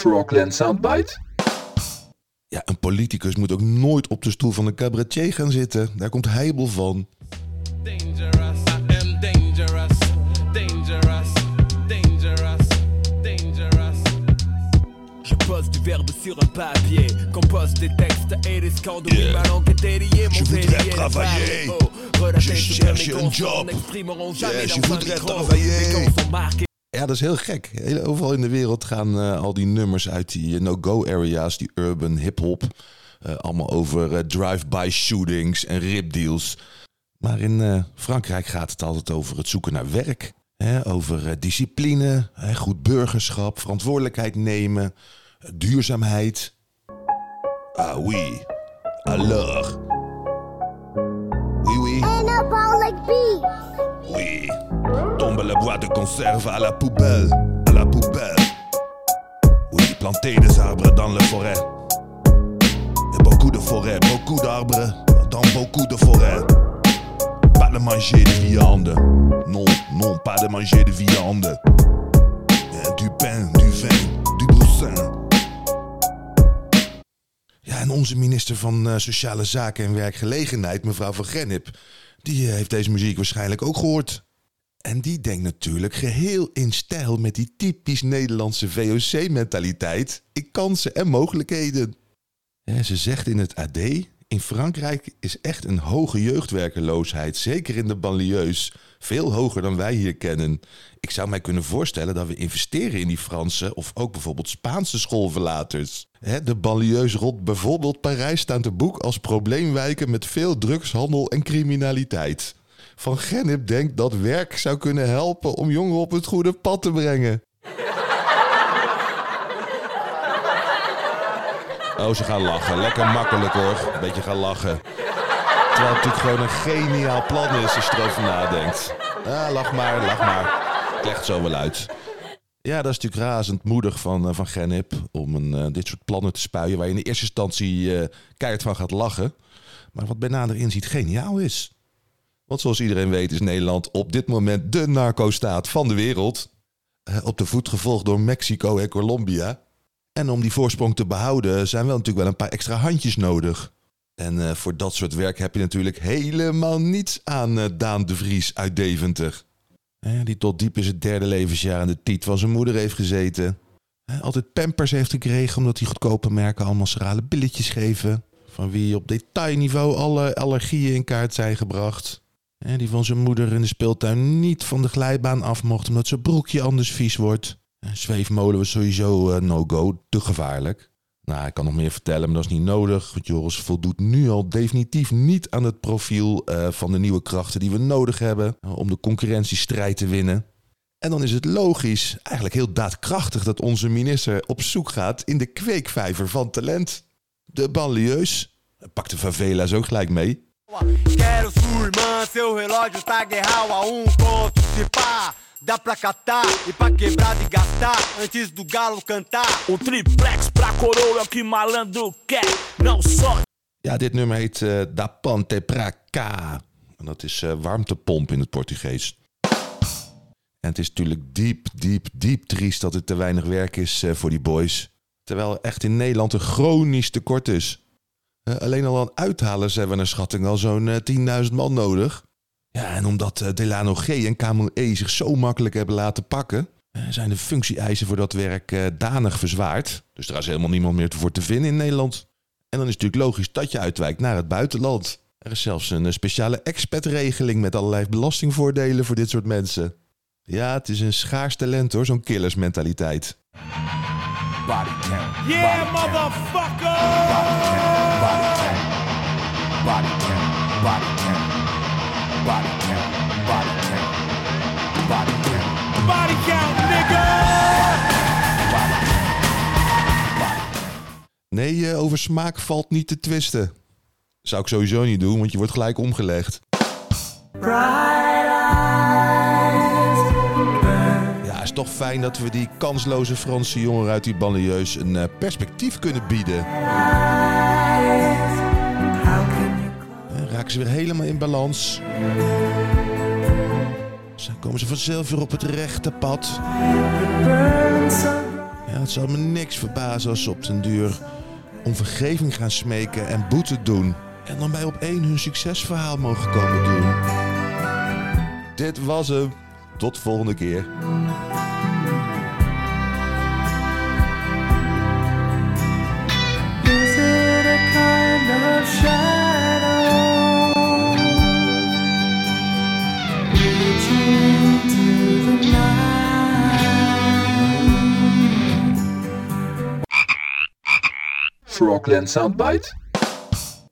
Frogland Soundbite? Ja, een politicus moet ook nooit op de stoel van een cabaretier gaan zitten. Daar komt heibel van. Dangerous, I am dangerous, dangerous, dangerous, dangerous. Je pose du verbe sur un papier, compose des textes et risquant de Yeah. ma langue est déliée, mon Je voudrais travailler. Oh, Je cherche un job. n'exprimeront jamais Yeah, je voudrais travailler. Ja, dat is heel gek. Heel- Overal in de wereld gaan eh, al die nummers uit die eh, no-go areas, die urban hip-hop. eh, allemaal over drive-by shootings en ripdeals. Maar in Frankrijk gaat het altijd over het zoeken naar werk. Hè, over discipline, hè, goed burgerschap, verantwoordelijkheid nemen, duurzaamheid. Ah oui, alors. Oui, oui. Anabolic beat. Oui, tombe le bois de conserve à la poubelle, à la poubelle. Oui, planter des arbres dans la forêt. Et beaucoup de forêts, beaucoup d'arbres dans beaucoup de forêts. Pas de manger de viande. Non, non, pas de manger de viande. Eh, Du pain, du vin, du broussin. Ja, en onze minister van eh, Sociale Zaken en Werkgelegenheid, mevrouw van Gennip, die eh, heeft deze muziek waarschijnlijk ook gehoord. En die denkt natuurlijk geheel in stijl met die typisch Nederlandse VOC-mentaliteit in kansen en mogelijkheden. Ja, ze zegt in het AD: In Frankrijk is echt een hoge jeugdwerkeloosheid, zeker in de banlieues. Veel hoger dan wij hier kennen. Ik zou mij kunnen voorstellen dat we investeren in die Franse of ook bijvoorbeeld Spaanse schoolverlaters. Hè, de banlieues rond bijvoorbeeld Parijs staan te boek als probleemwijken met veel drugshandel en criminaliteit. Van Gennip denkt dat werk zou kunnen helpen om jongeren op het goede pad te brengen. Oh, ze gaan lachen. Lekker makkelijk hoor. Beetje gaan lachen. Terwijl het natuurlijk gewoon een geniaal plan is als je erover nadenkt. Ah, lach maar, lach maar. Het zo wel uit. Ja, dat is natuurlijk razend moedig van, eh, van Gennip om een, eh, dit soort plannen te spuien... waar je in de eerste instantie eh keihard van gaat lachen. Maar wat bij nader inziet geniaal is. Want zoals iedereen weet is Nederland op dit moment de narco-staat van de wereld. Eh, op de voet gevolgd door Mexico en Colombia. En om die voorsprong te behouden zijn wel natuurlijk wel een paar extra handjes nodig. En eh, voor dat soort werk heb je natuurlijk helemaal niets aan eh, Daan de Vries uit Deventer. Die tot diep in zijn derde levensjaar aan de tiet van zijn moeder heeft gezeten. Altijd pampers heeft gekregen omdat die goedkope merken allemaal schrale billetjes geven. Van wie op detailniveau alle allergieën in kaart zijn gebracht. Die van zijn moeder in de speeltuin niet van de glijbaan af mocht omdat zijn broekje anders vies wordt. Eh, Zweefmolen was sowieso eh, no-go, te gevaarlijk. Nou, ik kan nog meer vertellen, maar dat is niet nodig. Want Joris voldoet nu al definitief niet aan het profiel eh, van de nieuwe krachten die we nodig hebben eh, om de concurrentiestrijd te winnen. En dan is het logisch, eigenlijk heel daadkrachtig, dat onze minister op zoek gaat in de kweekvijver van talent. De banlieues. Pak de favela's ook gelijk mee. Quero sua irmã, seu relógio tá guerral a um ponto. Se pá, dá pra catar e pra quebrar de gastar antes do galo cantar. O triplex pra coroa que malandro quer. Não só Ja, dit nummer heet eh, Da Ponte Pra Cá. En dat is eh, warmtepomp in het Portugees. En het is natuurlijk diep, diep, diep triest dat er te weinig werk is eh, voor die boys. Terwijl er echt in Nederland een chronisch tekort is. Eh, alleen al aan uithalers hebben we naar schatting al zo'n eh, 10.000 man nodig. Ja, en omdat eh, Delano G en Kamel E zich zo makkelijk hebben laten pakken... eh, zijn de functie-eisen voor dat werk eh, danig verzwaard. Dus er is helemaal niemand meer voor te vinden in Nederland. En dan is het natuurlijk logisch dat je uitwijkt naar het buitenland. Er is zelfs een eh, speciale expat-regeling met allerlei belastingvoordelen voor dit soort mensen. Ja, het is een schaars talent hoor, zo'n killersmentaliteit. Body count. Yeah, motherfucker! Body count. Body count. Body count. Body count. Body count. Body count. Body count, nigga! Nee, eh, over smaak valt niet te twisten. Zou ik sowieso niet doen, want je wordt gelijk omgelegd. Ja, is toch fijn dat we die kansloze Franse jongeren uit die banlieues een eh, perspectief kunnen bieden. Eh, Raken ze weer helemaal in balans. Zo komen ze vanzelf weer op het rechte pad. Ja, het het zal me niks verbazen als ze op den duur om vergeving gaan smeken en boete doen. En dan bij op één hun succesverhaal mogen komen doen. Dit was hem. Tot volgende keer. Frogland Soundbite?